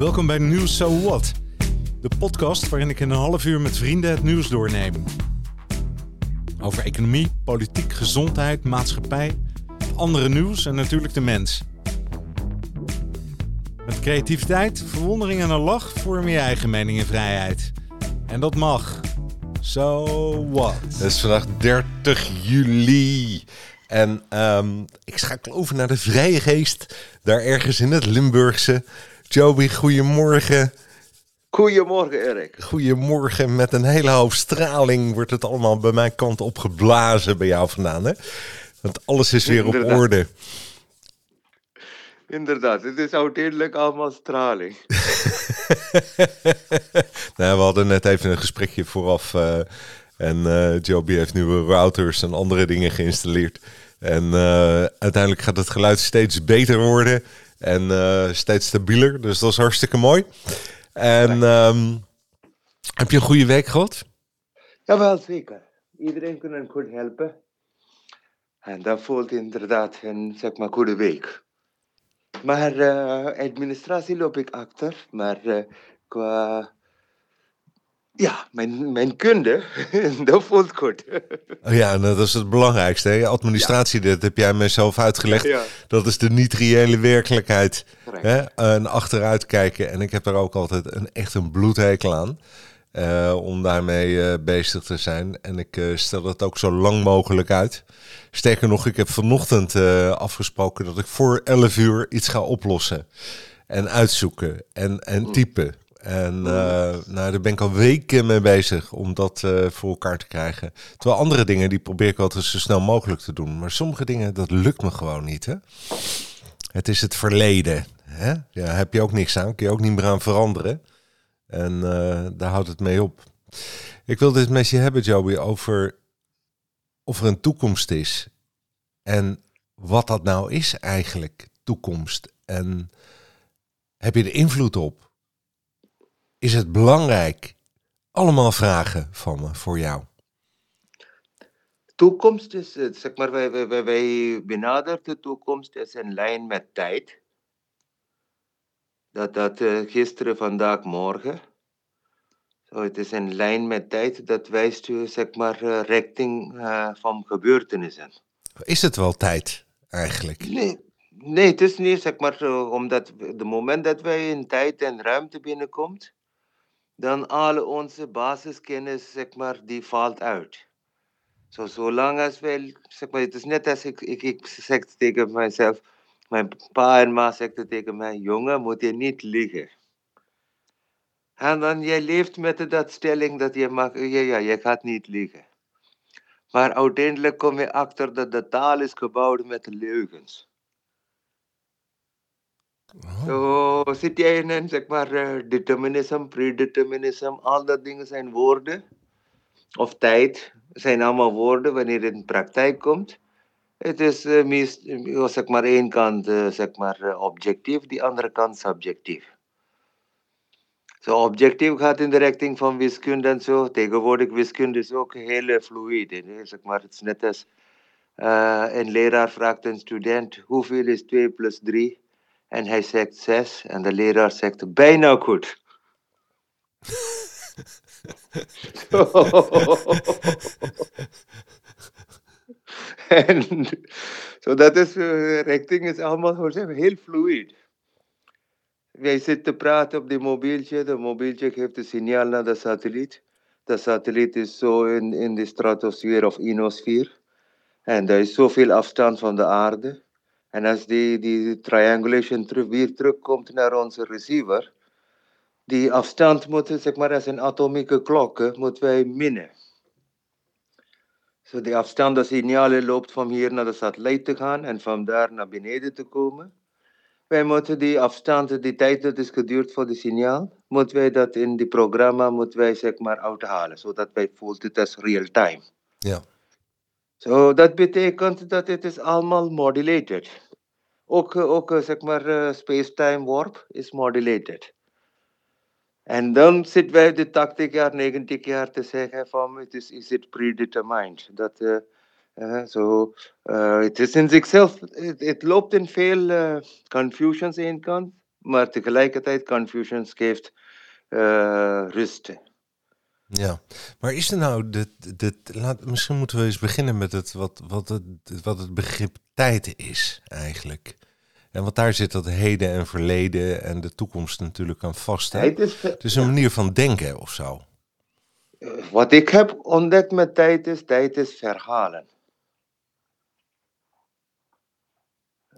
Welkom bij Nieuws So What, de podcast waarin ik in een half uur met vrienden het nieuws doorneem. Over economie, politiek, gezondheid, maatschappij, andere nieuws en natuurlijk de mens. Met creativiteit, verwondering en een lach vorm je eigen mening en vrijheid. En dat mag. So what? Het is vandaag 30 juli. En ehm, ik schakel over naar de Vrije Geest. Daar ergens in het Limburgse. Joby, goedemorgen. Goedemorgen, Erik. Goedemorgen. Met een hele hoop straling wordt het allemaal bij mijn kant opgeblazen bij jou vandaan. Hè? Want alles is weer op orde. Inderdaad, het is uiteindelijk allemaal straling. nou, we hadden net even een gesprekje vooraf. eh, en eh, Joby heeft nieuwe routers en andere dingen geïnstalleerd. En eh, uiteindelijk gaat het geluid steeds beter worden. En eh, steeds stabieler. Dus dat is hartstikke mooi. En ehm, heb je een goede week gehad? Jawel, zeker. Iedereen kan goed helpen. En dat voelt inderdaad een zeg maar, goede week. Maar eh, administratie loop ik achter. Maar eh, qua... Ja, mijn, mijn kunde, dat voelt goed. Oh ja, en dat is het belangrijkste. Hè? Administratie, dat heb jij mezelf uitgelegd. Ja. Dat is de niet-reële werkelijkheid. Hè? En achteruit kijken. En ik heb er ook altijd een, echt een bloedhekel aan. eh, om daarmee eh, bezig te zijn. En ik eh, stel het ook zo lang mogelijk uit. Sterker nog, ik heb vanochtend afgesproken dat ik voor 11 uur iets ga oplossen. En uitzoeken en, en typen. En eh, nou, daar ben ik al weken mee bezig om dat eh, voor elkaar te krijgen. Terwijl andere dingen, die probeer ik altijd zo snel mogelijk te doen. Maar sommige dingen, dat lukt me gewoon niet. Hè? Het is het verleden. Hè? Ja, heb je ook niks aan. Kun je ook niet meer aan veranderen. En eh, daar houdt het mee op. Ik wil dit met je hebben, Joey, over of er een toekomst is. En wat dat nou is eigenlijk, toekomst. En heb je er invloed op? Is het belangrijk? Allemaal vragen van me voor jou. Toekomst is, eh, zeg maar, wij, wij, wij, benaderen de toekomst als in lijn met tijd. Dat dat eh, gisteren, vandaag, morgen. Zo, het is in lijn met tijd, dat wijst u, zeg maar, eh, richting van gebeurtenissen. Is het wel tijd eigenlijk? Nee, nee, het is niet, zeg maar, omdat de moment dat wij in tijd en ruimte binnenkomt, dan alle onze basiskennis, zeg maar, die valt uit. Zo, zolang als wij, zeg maar, het is net als ik, ik, ik zeg tegen mijzelf, mijn pa en ma zeggen tegen mij, jongen, moet je niet liegen. En dan, jij leeft met dat stelling dat je mag, ja, ja, je gaat niet liegen. Maar uiteindelijk kom je achter dat de taal is gebouwd met leugens. Zo jij in een, zeg maar, determinism, predeterminism, al dat dingen zijn woorden. Of tijd, zijn allemaal woorden wanneer het in praktijk komt. Het is eh, meest, eh, zeg maar, één kant zeg maar, eh, objectief, die andere kant subjectief. Zo, objectief gaat in de richting van wiskunde en zo. Tegenwoordig wiskunde is ook heel fluïde. Zeg maar, het is net als een leraar vraagt een student hoeveel is 2 plus 3? En hij zegt 6 en de leraar zegt bijna goed. en zo dat is, eh, richting is allemaal hoe zeg, heel fluïd. Wij zitten te praten op de mobieltje, de mobieltje geeft een signaal naar de satelliet. De satelliet is zo in, in de stratosfeer of ionosfeer. En er is zoveel afstand van de aarde. En als die, die triangulation terug, weer terugkomt naar onze receiver, die afstand moet, zeg maar, als een atomieke klok, moeten wij minnen. Zo die afstand, de signalen loopt van hier naar de satelliet te gaan en van daar naar beneden te komen. Wij moeten die afstand, die tijd dat is geduurd voor de signaal, moeten wij dat in die programma, moeten wij zeg maar uithalen, zodat wij voelt het als real time. Ja. Zo, dat betekent dat het is allemaal modulated. Ook, ook zeg maar, eh, space-time warp is modulated. En dan zitten wij de 80 jaar, 90 jaar te zeggen van het is, is it predetermined. Dat, eh, zo, eh, het is in zichzelf, het, loopt in veel confusions één kant. maar tegelijkertijd Confucius geeft uh, rust. Ja, maar is er nou, dit, dit, laat, misschien moeten we eens beginnen met het, wat, wat, het, wat het begrip tijd is eigenlijk. En want daar zit dat heden en verleden en de toekomst natuurlijk aan vast. Hè? Is, het is een manier van denken of zo. Wat ik heb ontdekt met tijd is, tijd is verhalen.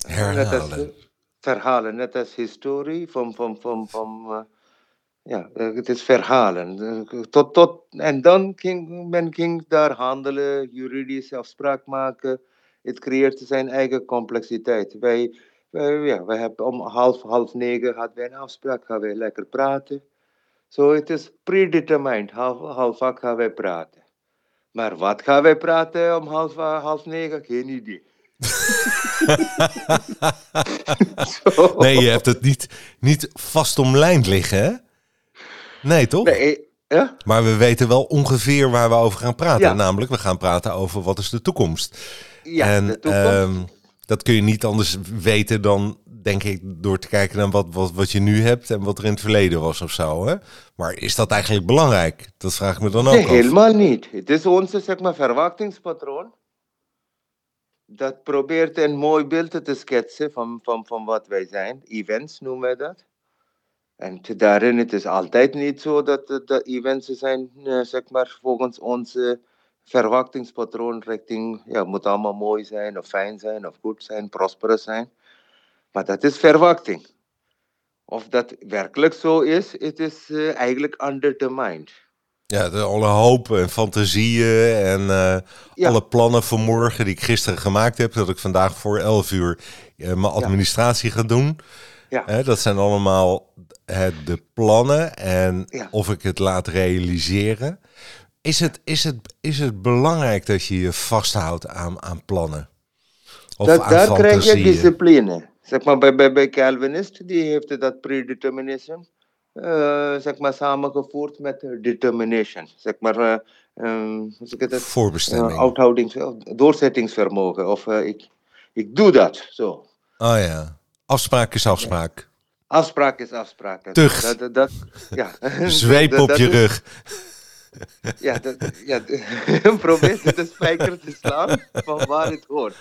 Herhalen. verhalen, net als historie van, van, van, van uh, ja, het is verhalen. Tot, tot, en dan ging men ging daar handelen, juridische afspraak maken. Het creëert zijn eigen complexiteit. Wij, ja, wij hebben om half, half negen hadden wij een afspraak, gaan wij lekker praten. Zo, het is predetermined, half, half vaak gaan wij praten. Maar wat gaan wij praten om half, half negen? Geen idee. nee, je hebt het niet, niet vast omlijnd liggen, hè? Nee, toch? Nee, ja? Maar we weten wel ongeveer waar we over gaan praten. Namelijk, we gaan praten over wat is de toekomst. Ja, en de toekomst. Ehm, dat kun je niet anders weten dan, denk ik, door te kijken naar wat, wat, wat je nu hebt en wat er in het verleden was of zo. Hè? Maar is dat eigenlijk belangrijk? Dat vraag ik me dan ook nee, af. helemaal niet. Het is onze zeg maar, verwachtingspatroon. Dat probeert een mooi beeld te schetsen van, van, van wat wij zijn. Events noemen wij dat. En daarin het is altijd niet zo dat de events zijn, eh, zeg maar, volgens onze verwachtingspatroon richting, ja, moet allemaal mooi zijn, of fijn zijn, of goed zijn, prosperous zijn. Maar dat is verwachting. Of dat werkelijk zo is, het is uh, eigenlijk undetermined. Ja, de, alle hoop en fantasieën en uh, Ja. alle plannen voor morgen die ik gisteren gemaakt heb, dat ik vandaag voor 11 uur eh, mijn administratie ga doen. Ja. Hè, dat zijn allemaal eh, de plannen en Ja. of ik het laat realiseren. Is het, is het, is het belangrijk dat je je vasthoudt aan, aan plannen? Of Dat, aan daar krijg je discipline. Zeg maar, bij, bij, bij Calvinist, die heeft dat predeterminism, eh, zeg maar, samengevoerd met eh, determination. Zeg maar, eh, ik dat? Voorbestemming. Uh, uithoudings, doorzettingsvermogen. Of eh, ik, ik doe dat, zo. Oh ja, afspraak is afspraak. Afspraak is afspraak. Tucht. Dat, dat, dat- ja. Zweep op je rug. Ja, dat, ja probeer de spijker te slaan van waar het hoort.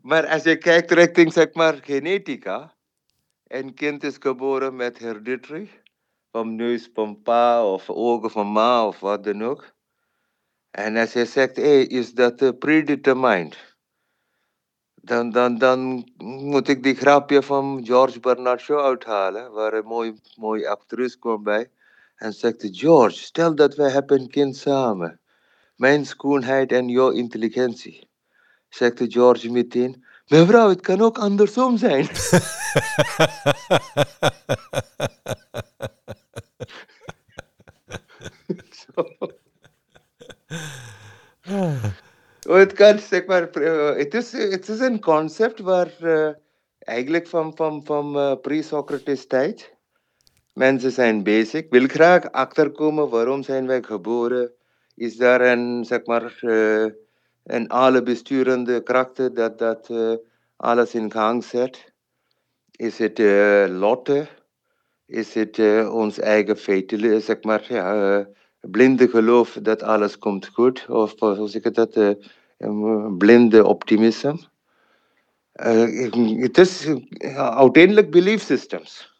Maar als je kijkt richting zeg maar genetica, een kind is geboren met hereditary, van neus van pa of ogen van ma of wat dan ook. En als je zegt, hey, is dat eh, predetermined? Dan, dan, dan moet ik die grapje van George Bernard Shaw uithalen, waar een mooi, mooi actrice kwam bij. En zegt George, stel dat wij hebben een kind samen. Mijn schoonheid en jouw intelligentie. Zegt George meteen, mevrouw, het kan ook andersom zijn. Het kan, zeg maar, eh, het is, het is een concept waar eh, eigenlijk van, van, van eh, pre-Socrates tijd, mensen zijn bezig, wil graag achterkomen waarom zijn wij geboren, is daar een, zeg maar, een alle besturende kracht dat, dat alles in gang zet. Is het lotte? Is het ons eigen feitele, zeg maar, ja, blinde geloof dat alles komt goed? Of zeg ik dat? Blinde optimisme. Eh, Het is eh, uiteindelijk belief systems.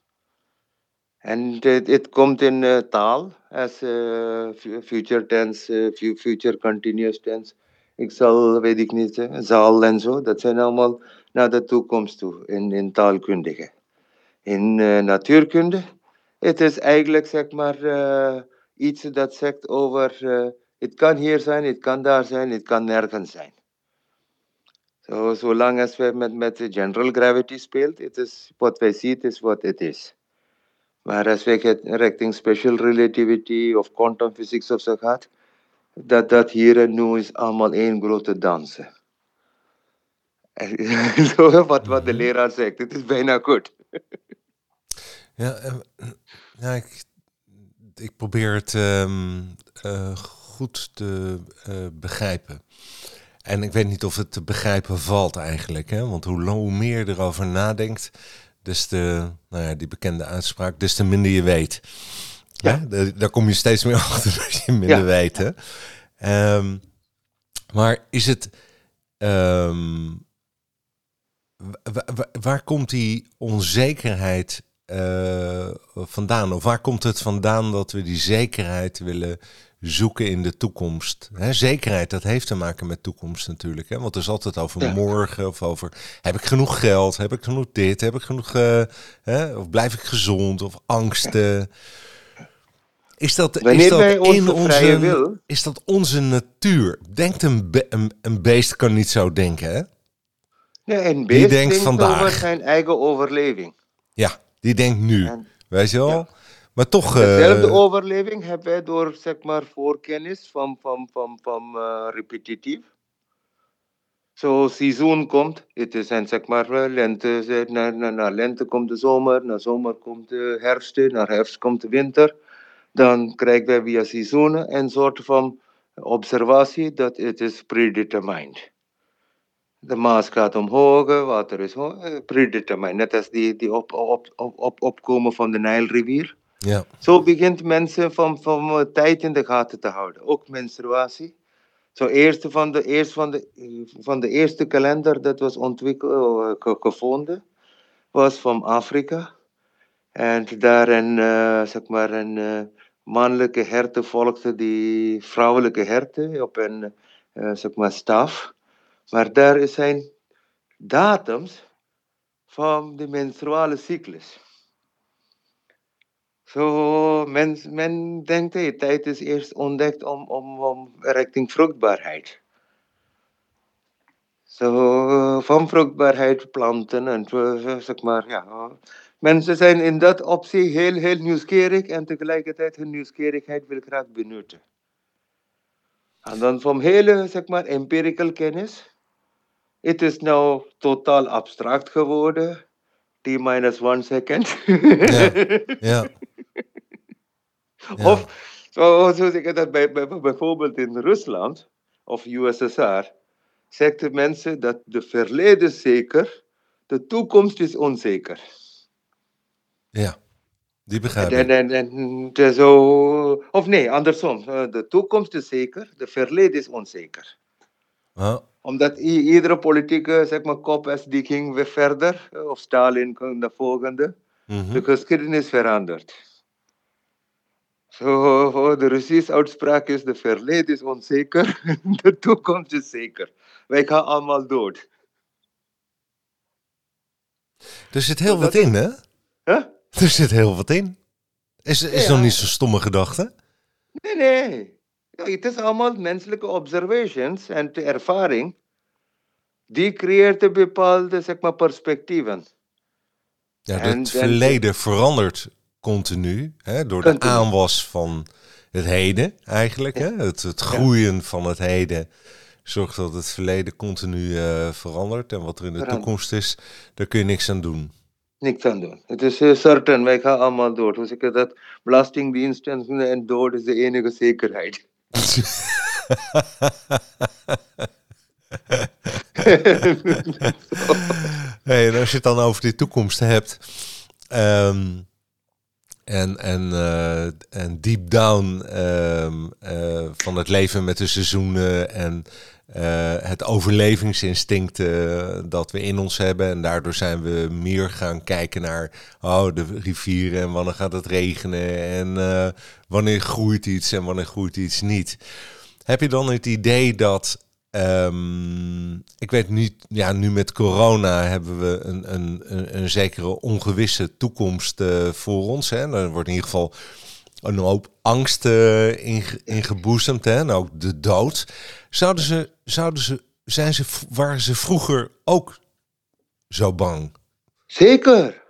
En het, komt in eh, taal, als eh, fu- future tense, eh, fu- future continuous tense. Ik zal, weet ik niet, eh, zal en zo. Dat zijn allemaal naar de toekomst toe in, in taalkundige. In eh, natuurkunde, het is eigenlijk zeg maar eh, iets dat zegt over, eh, het kan hier zijn, het kan daar zijn, het kan nergens zijn. Zo, zolang als wij met, met general gravity speelt, het is wat wij zien, is wat het is. Maar als wij richting special relativity of quantum physics of zo gaat, dat dat hier en nu is allemaal één grote dansen. Zo wat, wat de leraar zegt, het is bijna goed. Ja, eh, ja ik, ik probeer het eh, goed te eh, begrijpen. En ik weet niet of het te begrijpen valt eigenlijk. Hè? Want hoe, hoe meer je erover nadenkt, des te, nou ja, die bekende uitspraak, des te minder je weet. Ja. Daar- Daar kom je steeds meer achter als je minder Ja. weet. Hè? Ehm, maar is het. ehm, wa- wa- wa- waar komt die onzekerheid eh, vandaan? Of waar komt het vandaan dat we die zekerheid willen zoeken in de toekomst? Hè, zekerheid, dat heeft te maken met toekomst natuurlijk. Hè? Want het is altijd over Ja. morgen of over... heb ik genoeg geld? Heb ik genoeg dit? Heb ik genoeg... eh, hè? Of blijf ik gezond? Of angsten? Is dat, is dat wij onze in onze, wil- is dat onze natuur? Denkt een, be- een, een beest kan niet zo denken, hè? Ja, een beest denkt denkt vandaag. over zijn eigen overleving. Ja, die denkt nu. En Weet je wel? Ja. Maar toch... eh, dezelfde overleving hebben wij door zeg maar, voorkennis van, van, van, van eh, repetitief. Zo seizoen komt, het is en zeg maar eh, lente, eh, na, na, na lente komt de zomer, na zomer komt de herfst, na herfst komt de winter. Dan krijgen wij via seizoenen een soort van observatie dat het is predetermined. De Maas gaat omhoog, water is hoog, eh, predetermined. Net als die, die op, op, op, op, opkomen van de Nijlrivier. Ja, Zo begint mensen van, van tijd in de gaten te houden. Ook menstruatie. Zo eerste van de, eerst van de, van de eerste kalender dat was ontwikkeld, eh, ge- gevonden, was van Afrika. En daar een, eh, zeg maar een eh, mannelijke herten volgde die vrouwelijke herten op een eh, zeg maar staf. Maar daar zijn datums van de menstruale cyclus. Zo, men, men denkt, hey, tijd is eerst ontdekt om, om, om richting vruchtbaarheid. Zo, van vruchtbaarheid planten en zeg maar, ja. Mensen zijn in dat opzicht heel, heel nieuwsgierig en tegelijkertijd hun nieuwsgierigheid wil graag benutten. En dan van hele, zeg maar, empirical kennis. Het is nou totaal abstract geworden. T minus one second. Ja. ja. Ja. Of, zo, zo zeg ik dat bij, bij, bijvoorbeeld in Rusland of USSR, zeggen mensen dat de verleden is zeker, de toekomst is onzeker. ja, die begrijp En, ik. en, en, de zo, of nee, andersom. eh, De toekomst is zeker, de verleden is onzeker. Omdat iedere politieke zeg maar, kop als die ging weer verder, eh, of Stalin kwam de volgende. mhm. De geschiedenis verandert. Zo, de Russische uitspraak is: de verleden is onzeker, de toekomst is zeker. Wij gaan allemaal dood. Er zit heel wat in, hè? Huh? Er zit heel wat in. Is, is Ja. nog niet zo'n stomme gedachte? Nee, nee. Het is allemaal menselijke observations en de ervaring. Die creëert bepaalde zeg maar, perspectieven. Ja, En- het en- verleden verandert continu, hè, door de aanwas van het heden eigenlijk. Hè? Het, het groeien van het heden zorgt dat het verleden continu eh, verandert. En wat er in de toekomst is, daar kun je niks aan doen. Niks aan doen. Het is eh, certain, wij gaan allemaal dood. Hoe zeg je dat? Belastingdienst en en dood is de enige zekerheid. Hey, en als je het dan over die toekomst hebt. ehm, en, en, eh, en deep down ehm, eh, van het leven met de seizoenen en eh, het overlevingsinstinct dat we in ons hebben. En daardoor zijn we meer gaan kijken naar oh, de rivieren en wanneer gaat het regenen en wanneer groeit iets en wanneer groeit iets niet. Heb je dan het idee dat Ehm, ik weet niet, ja, nu met corona hebben we een, een, een, zekere ongewisse toekomst eh, voor ons. Hè. Er wordt in ieder geval een hoop angst eh inge- ingeboezemd hè. en ook de dood. Zouden ze, zouden ze, zijn ze, waren ze vroeger ook zo bang? Zeker.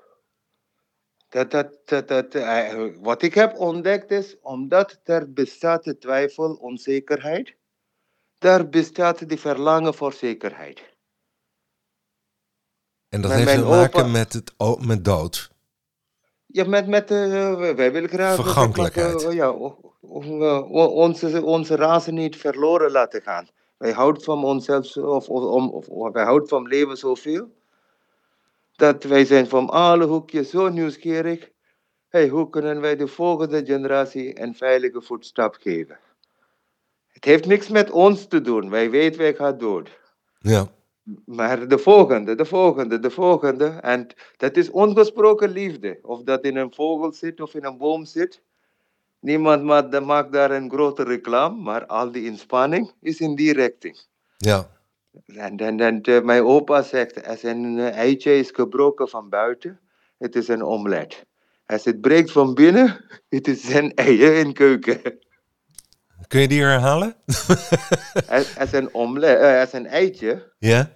Dat, dat, dat, dat, eh, wat ik heb ontdekt is, omdat er bestaat de twijfel, onzekerheid, daar bestaat die verlangen voor zekerheid. En dat Met heeft te maken opa- met, het, met dood. Ja, met, met eh, wij- willen graag... Vergankelijkheid. eh, ja, o- onze, onze razen niet verloren laten gaan. Wij houden van onszelf, of, of, om- of, of wij houden van leven zoveel. Dat wij zijn van alle hoekjes zo nieuwsgierig. Hey, hoe kunnen wij de volgende generatie een veilige voetstap geven? Het heeft niks met ons te doen. Wij weten, wij gaan dood. Ja. Maar de volgende, de volgende, de volgende. En dat is ongesproken liefde. Of dat in een vogel zit of in een boom zit. Niemand maakt, daar een grote reclame, maar al die inspanning is in die richting. Ja. En, en, en eh, mijn opa zegt, als een eh, eitje is gebroken van buiten, het is een omelet. Als het breekt van binnen, het is een eier in keuken. Kun je die herhalen? Als, als, een, omelet, eh, als een eitje ja.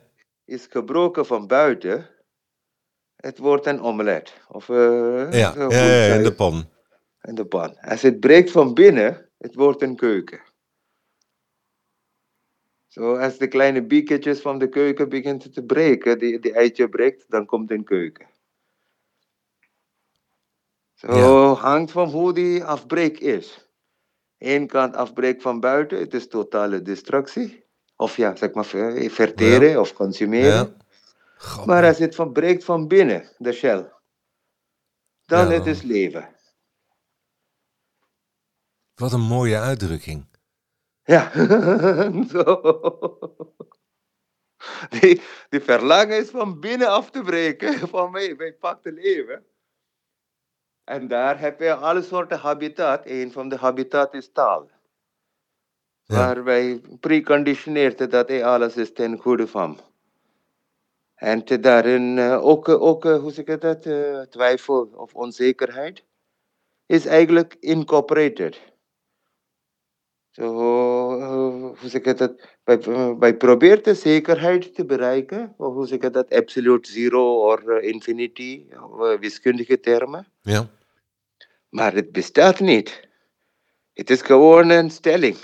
is gebroken van buiten, het wordt een omelet. Of, eh, Ja, ja, in de pan. in de pan. Als het breekt van binnen, het wordt een keuken. Zo, als de kleine bieketjes van de keuken beginnen te breken, die, die eitje breekt, dan komt een keuken. Zo hangt van hoe die afbreek is. Eén kant afbreek van buiten, het is totale destructie. Of ja, zeg maar ver- verteren of consumeren. Ja. God, Maar als het van breekt van binnen, de shell, dan Ja. het is leven. Wat een mooie uitdrukking. Ja, zo. Die, die verlangen is van binnen af te breken, van mij, wij pakken leven. En daar heb je alle soorten habitat. Een van de habitat is taal. Ja. Waar wij preconditioneerd dat alles is ten goede van. En te daarin eh, ook, ook eh, hoe zeg ik dat, eh, twijfel of onzekerheid is eigenlijk incorporated. Zo, hoe zeg ik dat? Wij, wij proberen de zekerheid te bereiken, of hoe zeg ik dat, absolute zero of infinity, wiskundige termen. Ja. Maar het bestaat niet. Het is gewoon een stelling.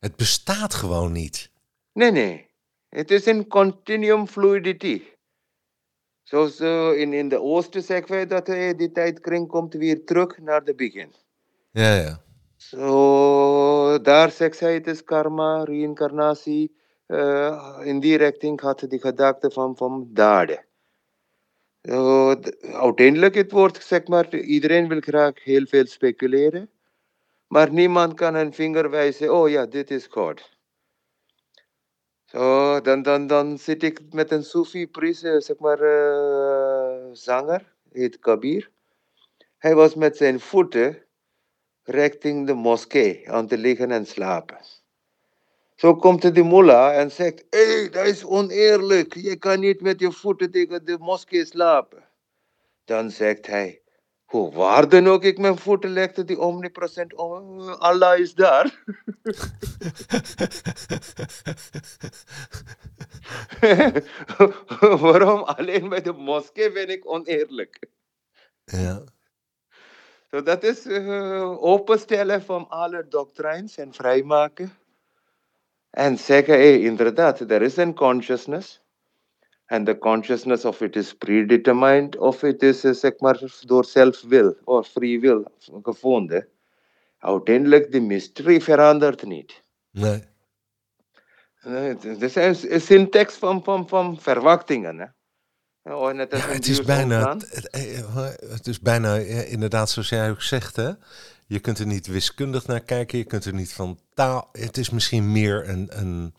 Het bestaat gewoon niet. Nee, nee. Het is een continuum fluidity. Zoals eh, in, in de oosten zeggen wij dat eh, die tijdkring komt weer terug naar het begin. Ja, ja. Zo, daar zegt het is karma, reïncarnatie. eh, in die richting had die gedachte van, van daden. Uiteindelijk het wordt, zeg maar, iedereen wil graag heel veel speculeren. Maar niemand kan een vinger wijzen, oh ja, dit is God. Zo, dan, dan, dan zit ik met een Sufi-priest, zeg maar, eh, zanger, heet Kabir. Hij was met zijn voeten richting de moskee aan te liggen en slapen. Zo komt de mullah en zegt, hé, hey, dat is oneerlijk. Je kan niet met je voeten tegen de moskee slapen. Dan zegt hij, hoe waar dan ook ik mijn voeten legde, die omnipresent oh, Allah is daar. Waarom alleen bij de moskee ben ik oneerlijk? Ja. Zo, dat is eh, openstellen van alle doctrines en vrijmaken. En zeggen, hey, inderdaad, er is een consciousness. En de consciousness of it is predetermined of it is, eh, zeg maar, door zelfwil of free will gevonden. Uiteindelijk, de mystery verandert niet. Nee. Eh, Het het is een, syntax van, van, van verwachtingen. Hè? Oh, net Ja, een het is bijna, het, het- het is bijna ja, inderdaad zoals jij ook zegt, hè? Je kunt er niet wiskundig naar kijken, je kunt er niet van taal. Het is misschien meer een, een,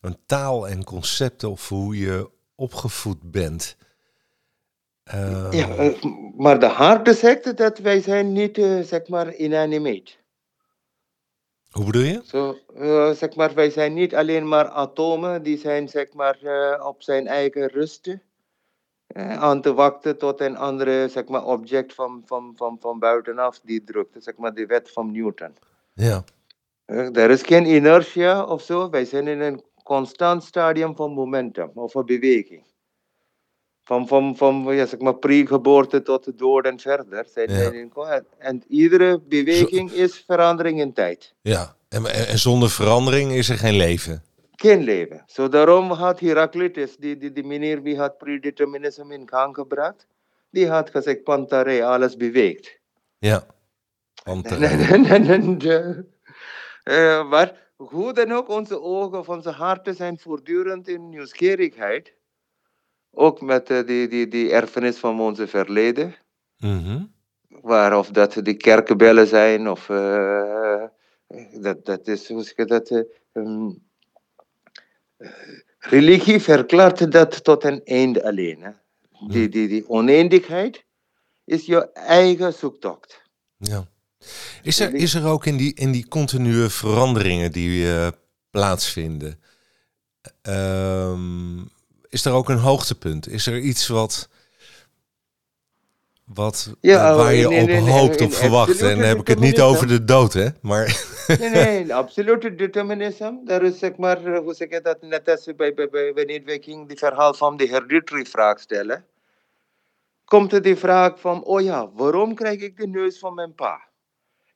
een taal en concepten of hoe je opgevoed bent. Eh, Ja, eh, maar de harde zegt dat wij zijn niet, eh, zeg maar, inanimate. Hoe bedoel je? Zo, zeg maar, wij zijn niet alleen maar atomen, die zijn, zeg maar, op zijn eigen rusten. Eh, aan te wachten tot een andere, zeg maar, object van, van, van, van buitenaf die drukt. Zeg maar, de wet van Newton. Ja, Eh, Er is geen inertia of zo. Wij zijn in een constant stadium van momentum of van beweging. Van, van, van ja, zeg maar, pre-geboorte tot de dood en verder. Zijn Ja. in, en, en iedere beweging is verandering in tijd. ja. En, en, en zonder verandering is er geen leven. Geen leven. Zo daarom had Heraclitus, die, die, die meneer die had predeterminisme in gang gebracht, die had gezegd, Pantare, alles beweegt. Ja. En, eh, eh, maar hoe dan ook, onze ogen of onze harten zijn voortdurend in nieuwsgierigheid Ook met uh, die, die, die erfenis van onze verleden. Mhm. Waar of dat die kerkenbellen zijn of uh, dat, dat is, hoe zeg dat? Um, religie verklaart dat tot een einde alleen. Hè? Die, die, die oneindigheid is je eigen zoektocht. Ja. Is er, is er ook in die, in die continue veranderingen die uh, plaatsvinden, um, is er ook een hoogtepunt? Is er iets wat, wat Ja, uh, waar je op hoopt of verwacht? En dan heb ik het niet over de dood, hè? Maar Nee, nee, absolute determinism. Daar is zeg maar, eh, hoe zeg je dat, net als bij, bij, bij, wanneer die verhaal van de hereditary vraag stellen, komt er die vraag van, oh ja, waarom krijg ik de neus van mijn pa?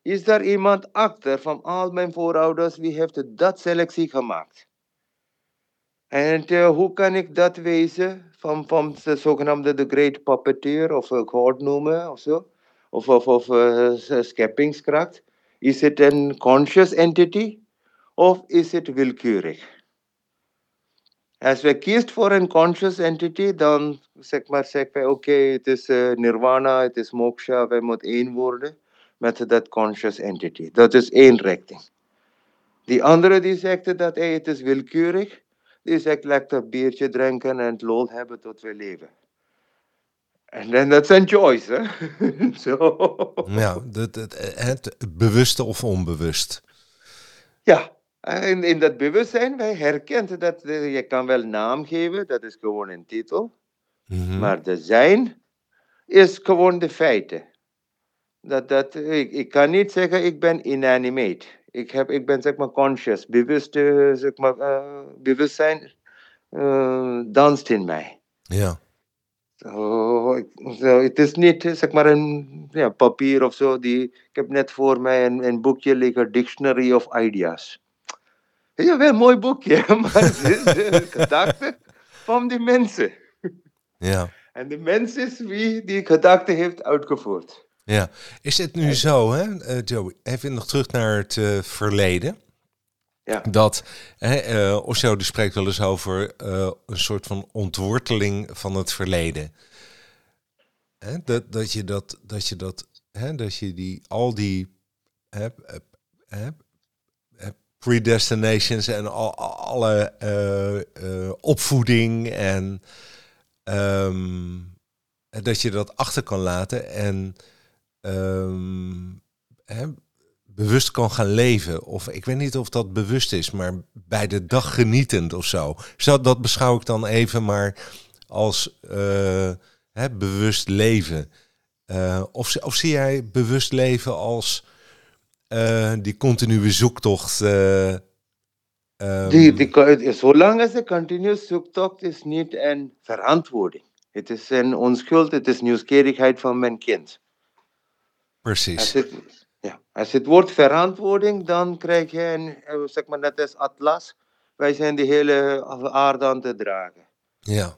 Is daar iemand achter van al mijn voorouders, wie heeft dat selectie gemaakt? En eh, hoe kan ik dat wezen van, van de zogenaamde the great puppeteer of uh, noemen of zo? Of, of, of scheppingskracht? Is het een conscious entity of is het willekeurig? Als we kiezen voor een conscious entity, dan zeg maar, wij oké, het is eh, nirvana, het is moksha, wij moeten één worden met dat conscious entity. Dat is één richting. Die andere die zegt dat hey, het is willekeurig, die zegt lekker een biertje drinken en het lol hebben tot we leven. En dan dat een choice, hè? Zo. ja, dat, dat, het bewuste of onbewust. Ja, in, in dat bewustzijn, wij herkennen dat eh, je kan wel naam geven, dat is gewoon een titel. Mhm. Maar de zijn is gewoon de feiten. Dat, dat, ik, ik kan niet zeggen ik ben inanimate. Ik, heb, ik ben zeg maar conscious, bewust, eh, zeg maar, eh, bewustzijn eh, danst in mij. Ja, Zo, zo, het is niet zeg maar een ja, papier of zo. Die, ik heb net voor mij een, een boekje liggen, Dictionary of Ideas. Ja, wel een mooi boekje, maar het is de gedachte van die mensen. ja. En de mens is wie die gedachte heeft uitgevoerd. Ja, is het nu zo, hè, eh, Joey, even nog terug naar het eh, verleden. Ja. Dat hè, Osho die spreekt wel eens over een soort van ontworteling van het verleden. Hè, dat, dat je dat, dat je dat, hè, dat je die, al die hè, hè, predestinations en al, alle opvoeding en ehm, dat je dat achter kan laten en ehm, hè, bewust kan gaan leven. Of ik weet niet of dat bewust is, maar bij de dag genietend of zo. zo dat beschouw ik dan even maar als eh, hè, bewust leven. Eh, of, of zie jij bewust leven als eh, die continue zoektocht? ehm, Die, die, zolang als de continuous zoektocht is niet een verantwoording. Het is een onschuld, het is nieuwsgierigheid van mijn kind. Als precies. het, ja, als het wordt verantwoording, dan krijg je een, eh, zeg maar net als Atlas. Wij zijn de hele aarde aan te dragen. Ja,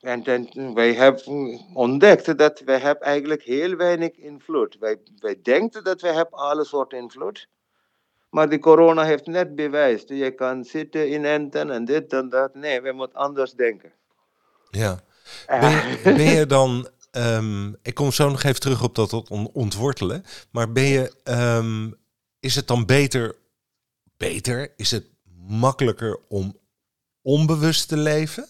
En, en wij hebben ontdekt dat wij hebben eigenlijk heel weinig invloed. Wij, wij denken dat wij hebben alle soorten invloed. Maar de corona heeft net bewijs. Je kan zitten inenten en dit en dat. Nee, we moeten anders denken. ja. Ben je, ben je dan, ehm, ik kom zo nog even terug op dat on- ontwortelen, maar ben je, ehm, is het dan beter, beter, is het makkelijker om onbewust te leven?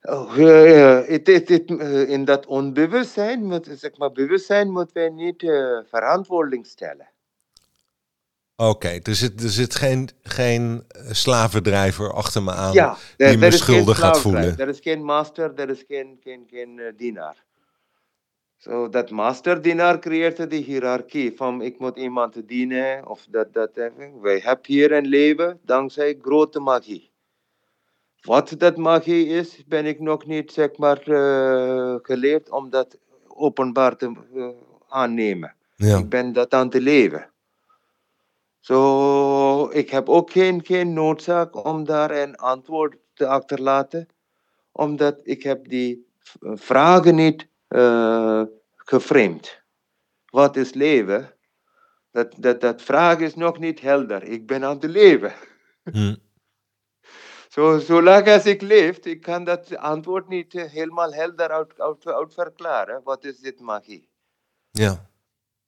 Oh, eh, in dat onbewustzijn, moet, zeg maar, bewustzijn moeten wij niet verantwoording stellen. Oké, er zit, er zit geen, geen eh, slavendrijver achter me aan Ja, die er, me schuldig gaat voelen. Er is geen master, er is geen, geen, geen eh, dienaar. So dat master-dienaar creëert die hiërarchie van ik moet iemand dienen of dat, dat. eh, Wij hebben hier een leven dankzij grote magie. Wat dat magie is, ben ik nog niet zeg maar eh, geleerd om dat openbaar te eh, aannemen. Ja, Ik ben dat aan te leven. Zo, ik heb ook geen, geen noodzaak om daar een antwoord te achterlaten, omdat ik heb die v- vragen niet eh geframed. Wat is leven? Dat, dat, dat vraag is nog niet helder. Ik ben aan het leven. Hm. Zo, zolang als ik leef, ik kan dat antwoord niet eh, helemaal helder uit, uit, uit verklaren. Wat is dit magie? Ja,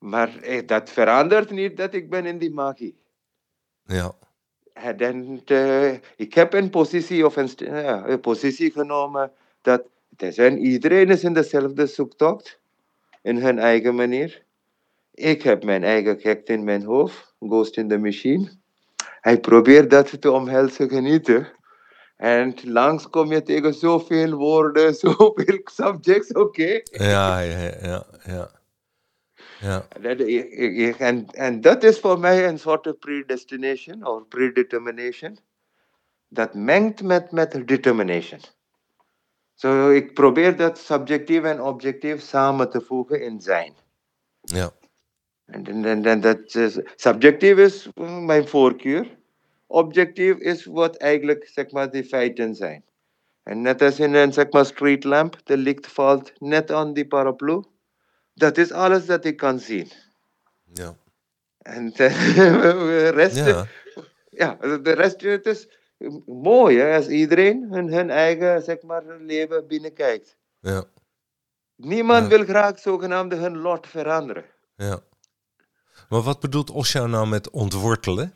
Maar eh, dat verandert niet dat ik ben in die magie. ja, En eh, ik heb een positie, of een, ja, een positie genomen dat er zijn, iedereen is in dezelfde zoektocht, in hun eigen manier. Ik heb mijn eigen gek in mijn hoofd, Ghost in the Machine. Hij probeert dat te omhelzen, genieten. En langs kom je tegen zoveel woorden, zoveel subjects, oké. ja, ja, ja, ja. Ja, Dat- En, en dat is voor mij een soort predestination of predetermination. Dat mengt met, met determination. Zo, ik probeer dat subjectief en objectief samen te voegen in zijn. ja, En, dat is, subjectief is mijn voorkeur. Objectief is wat eigenlijk zeg maar, de feiten zijn. En net als in een zeg maar, street lamp, de licht valt net aan die paraplu. Dat is alles dat ik kan zien. ja. En de rest, ja. Ja, de rest het is mooi hè, als iedereen hun, hun eigen zeg maar, leven binnenkijkt. ja, Niemand Ja. wil graag zogenaamde hun lot veranderen. ja. Maar wat bedoelt Osho nou met ontwortelen?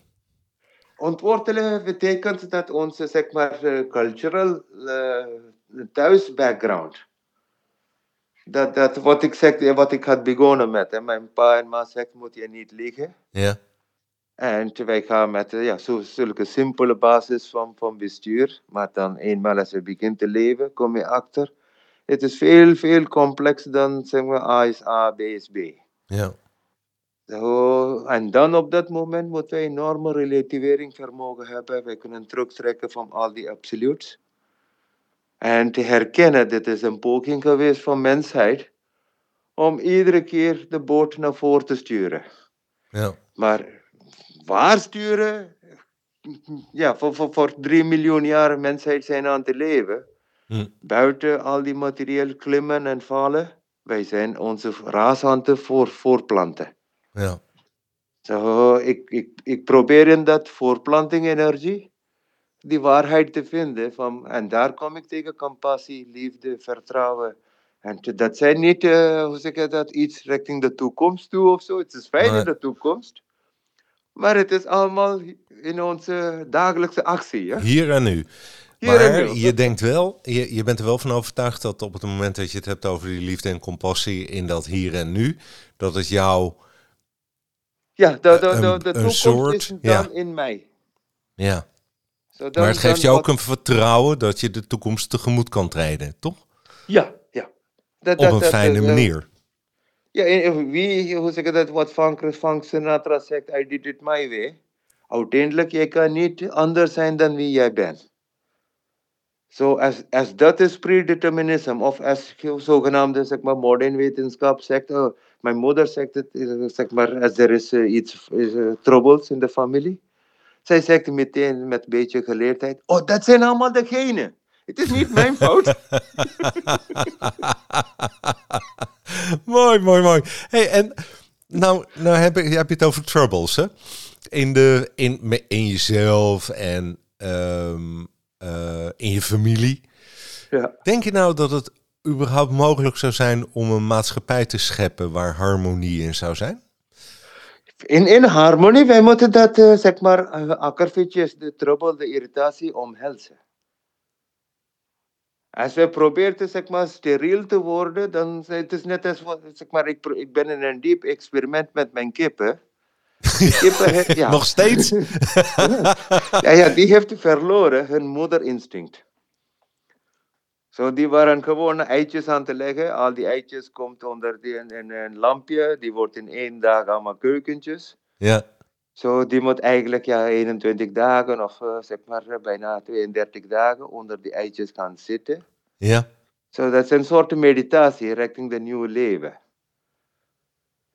Ontwortelen betekent dat onze zeg maar, eh, cultural eh, thuis-background. Dat, dat wat ik zeg, eh, wat ik had begonnen met. Hè. Mijn pa en ma zegt, moet je niet liegen. Ja, En wij gaan met eh, ja, zo, zulke simpele basis van, van bestuur. Maar dan eenmaal als je begint te leven, kom je achter. Het is veel, veel complexer dan zeggen we A is A, B is B. ja, Zo, en dan op dat moment moeten we enorme relativeringsvermogen hebben. We kunnen terugtrekken van al die absolutes. En te herkennen, dit is een poging geweest van mensheid. Om iedere keer de boot naar voren te sturen. ja, Maar waar sturen? Ja, voor, voor, voor drie miljoen jaar mensheid zijn aan te leven. Hm. Buiten al die materieel klimmen en vallen. Wij zijn onze raas aan te voor, voorplanten. ja, Zo, ik, ik, ik probeer in dat voorplanting-energie die waarheid te vinden. Van, en daar kom ik tegen compassie, liefde, vertrouwen. En dat zijn niet, eh, hoe zeg je dat, iets richting de toekomst toe of zo. Het is fijn Nee. in de toekomst. Maar het is allemaal in onze dagelijkse actie. Ja? hier en nu. Hier en maar nu. je denkt wel, je, je bent er wel van overtuigd dat op het moment dat je het hebt over die liefde en compassie in dat hier en nu, dat het jou, Ja, de, de, de, Een- de toekomst soort, is dan ja. in mij. ja. Dan- Maar het geeft wat- ook een vertrouwen dat je de toekomst tegemoet kan treden, toch? Ja, ja. Dat, Op dat- een fijne eh, manier. Ja, en wie, hoe zeg je dat, wat Frank, Frank Sinatra zegt, I did it my way. Uiteindelijk, jij kan niet anders zijn dan wie jij bent. Zo, als, als dat is predeterminism, of als je zogenaamde, zeg maar, modern wetenschap zegt, oh, mijn moeder zegt het, eh, zeg maar, als er is eh, iets, is, eh, troubles in de familie. Zij zegt meteen met een beetje geleerdheid, oh, dat zijn allemaal degenen. Het is niet mijn fout. mooi, mooi, mooi. Hey, en nou, nou heb, ik, heb je het over troubles, hè? In, de, in, in jezelf en ehm, eh, in je familie. ja. Denk je nou dat het überhaupt mogelijk zou zijn om een maatschappij te scheppen waar harmonie in zou zijn? In, in harmonie, wij moeten dat, eh, zeg maar, eh, akkerfietjes, de trouble, de irritatie omhelzen. Als wij proberen, zeg maar, steriel te worden, dan is het is net als, zeg maar, ik, ik ben in een diep experiment met mijn kippen. Die kippen, ja. Nog steeds? ja, ja, die heeft verloren hun moederinstinct. Zo, die waren gewoon eitjes aan te leggen. Al die eitjes komt onder die, een, een, een lampje. Die wordt in één dag allemaal keukentjes. Ja, Zo, die moet eigenlijk ja, 21 dagen of eh, zeg maar eh, bijna 32 dagen onder die eitjes gaan zitten. ja, Zo, dat is een soort meditatie richting de nieuwe leven.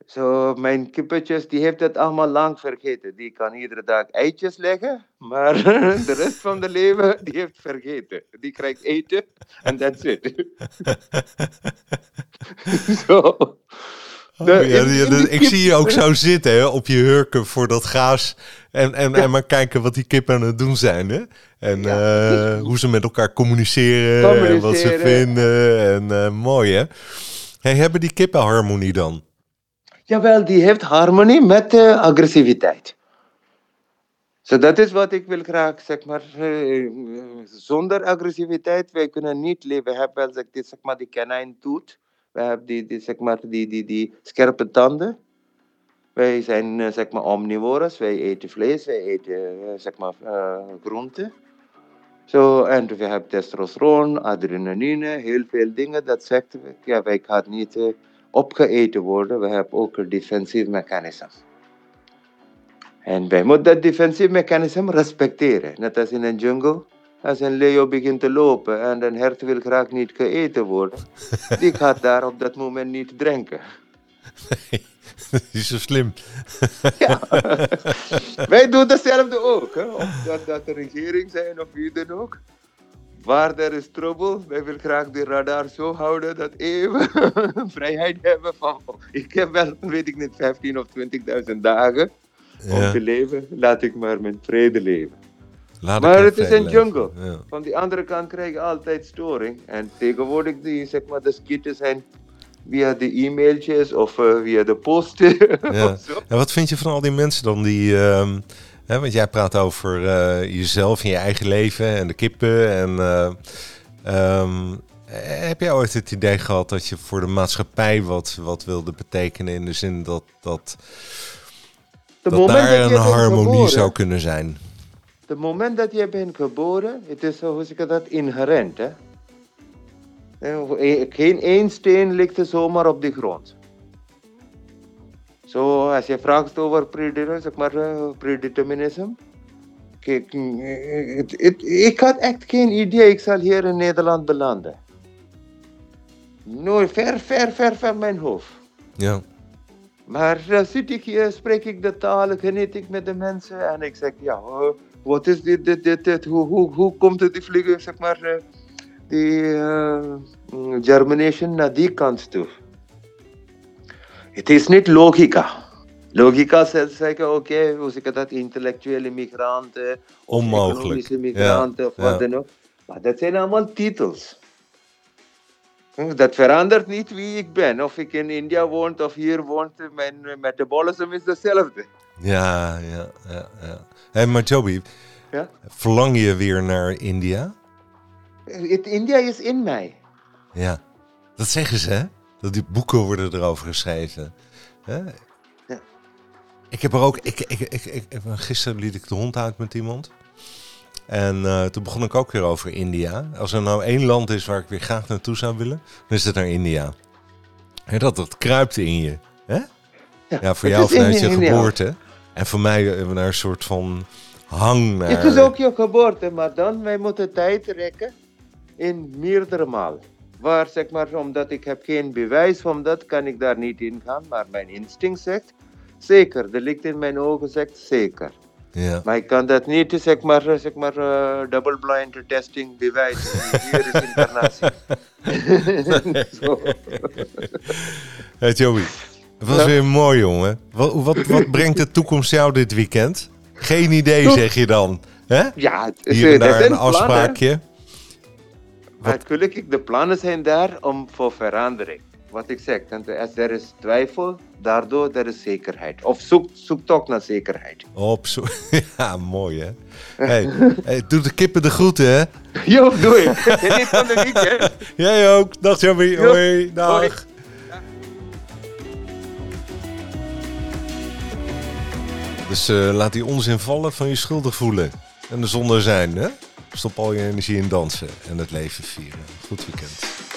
Zo, mijn kippetjes, die heeft het allemaal lang vergeten. Die kan iedere dag eitjes leggen, maar de rest van de leven, die heeft vergeten. Die krijgt eten en that's it. Zo. Oh, ja, ik zie je ook zo zitten hè, op je hurken voor dat gaas. En, en, en maar kijken wat die kippen aan het doen zijn. Hè? En eh, hoe ze met elkaar communiceren, En wat ze vinden. En uh, mooi hè. Hey, hebben die kippen harmonie dan? Jawel, die heeft harmonie met agressiviteit. So dat is wat ik wil graag, zeg maar, zonder agressiviteit. Wij kunnen niet leven. We hebben wel, zeg maar, die kanijn. We hebben die, die, zeg maar, die, die, die scherpe tanden. Wij zijn zeg maar, omnivores. Wij eten vlees, wij eten zeg maar, groenten. Zo, en we hebben testosteron, adrenaline, heel veel dingen. Dat zegt, ja, wij gaan niet opgeeten worden. We hebben ook een defensief mechanisme. En wij moeten dat defensief mechanisme respecteren. Net als in een jungle. Als een leeuw begint te lopen en een hert wil graag niet geëten worden, die gaat daar op dat moment niet drinken. Nee, dat is zo slim. ja, wij doen hetzelfde ook. Hè? Of dat, dat de regering zijn of wie dan ook. Waar er is trouble, wij willen graag de radar zo houden dat even vrijheid hebben van... Ik heb wel, weet ik niet, 15 of 20.000 dagen om te leven. Laat ik maar met vrede leven. Laat maar het is een jungle. Van die andere kant krijg je altijd storing. En tegenwoordig die, zeg maar, de skitten zijn via de e-mailtjes of uh, via de post. ja. En wat vind je van al die mensen dan die... Uh, want jij praat over uh, jezelf en je eigen leven en de kippen. En, um, heb jij ooit het idee gehad dat je voor de maatschappij wat, wat wilde betekenen in de zin dat, dat, de dat daar een harmonie zou kunnen zijn? Het moment dat je bent geboren, het is hoe zeg dat inherent. Hè? Geen één steen ligt er zomaar op de grond. Zo, als je vraagt over zeg maar, predeterminisme. Kijk, ik had echt geen idee, ik zal hier in Nederland belanden. Nooit, ver, ver, ver van mijn hoofd. Ja. Maar zit ik hier, spreek ik de taal, geniet ik met de mensen en ik zeg, ja, wat is dit, dit, dit, dit, hoe, hoe, hoe komt het die vliegen, zeg maar, uh, die uh, germination naar die kant toe? Het is niet logica. Logica zegt zeggen, oké, okay, hoe zeg ik dat, intellectuele migranten, Onmogelijk. migranten, ja, of wat dan ook. Maar dat zijn allemaal titels. Dat verandert niet wie ik ben. Of ik in India woon of hier woon, mijn metabolisme is hetzelfde. Ja, ja, ja. ja. Hey, maar Joby, ja? verlang je weer naar India? Het, India is in mij. Ja, dat zeggen ze, hè? Dat die boeken worden erover geschreven. Hè? Ja. Ik heb er ook. Ik, ik, ik, ik, gisteren liet ik de hond uit met iemand. En uh, toen begon ik ook weer over India. Als er nou één land is waar ik weer graag naartoe zou willen, dan is het naar India. En dat, dat kruipt in je. Hè? Ja, ja voor jou vanuit je geboorte. En voor mij we daar een soort van hang naar. Het is ook je geboorte, maar dan wij moeten tijd rekken in meerdere maal. Waar zeg maar, omdat ik heb geen bewijs van dat, kan ik daar niet in gaan. Maar mijn instinct zegt, zeker. De licht in mijn ogen zegt, zeker. Ja. Maar ik kan dat niet, zeg maar, zeg maar uh, double-blind testing bewijzen. Hier is incarnatie. hey Joey, het was weer mooi, jongen. Wat, wat, wat brengt de toekomst jou dit weekend? Geen idee, zeg je dan. Hè? Ja, het, Hier en daar een afspraakje. Wat? Gelukkig, de plannen zijn daar om voor verandering. Wat ik zeg, als er is twijfel, daardoor er is zekerheid. Of zoek, zoek toch naar zekerheid. Op zo ja, mooi hè. Hey, hey, doe de kippen de groeten hè. Jo, doe ik. Geniet van de weekend. Jij ook. Dag Jamie. Hoi. Dag. Hoi. Dus uh, laat die onzin vallen van je schuldig voelen. En de zonder zijn, hè? Stop al je energie in dansen en het leven vieren. Goed weekend.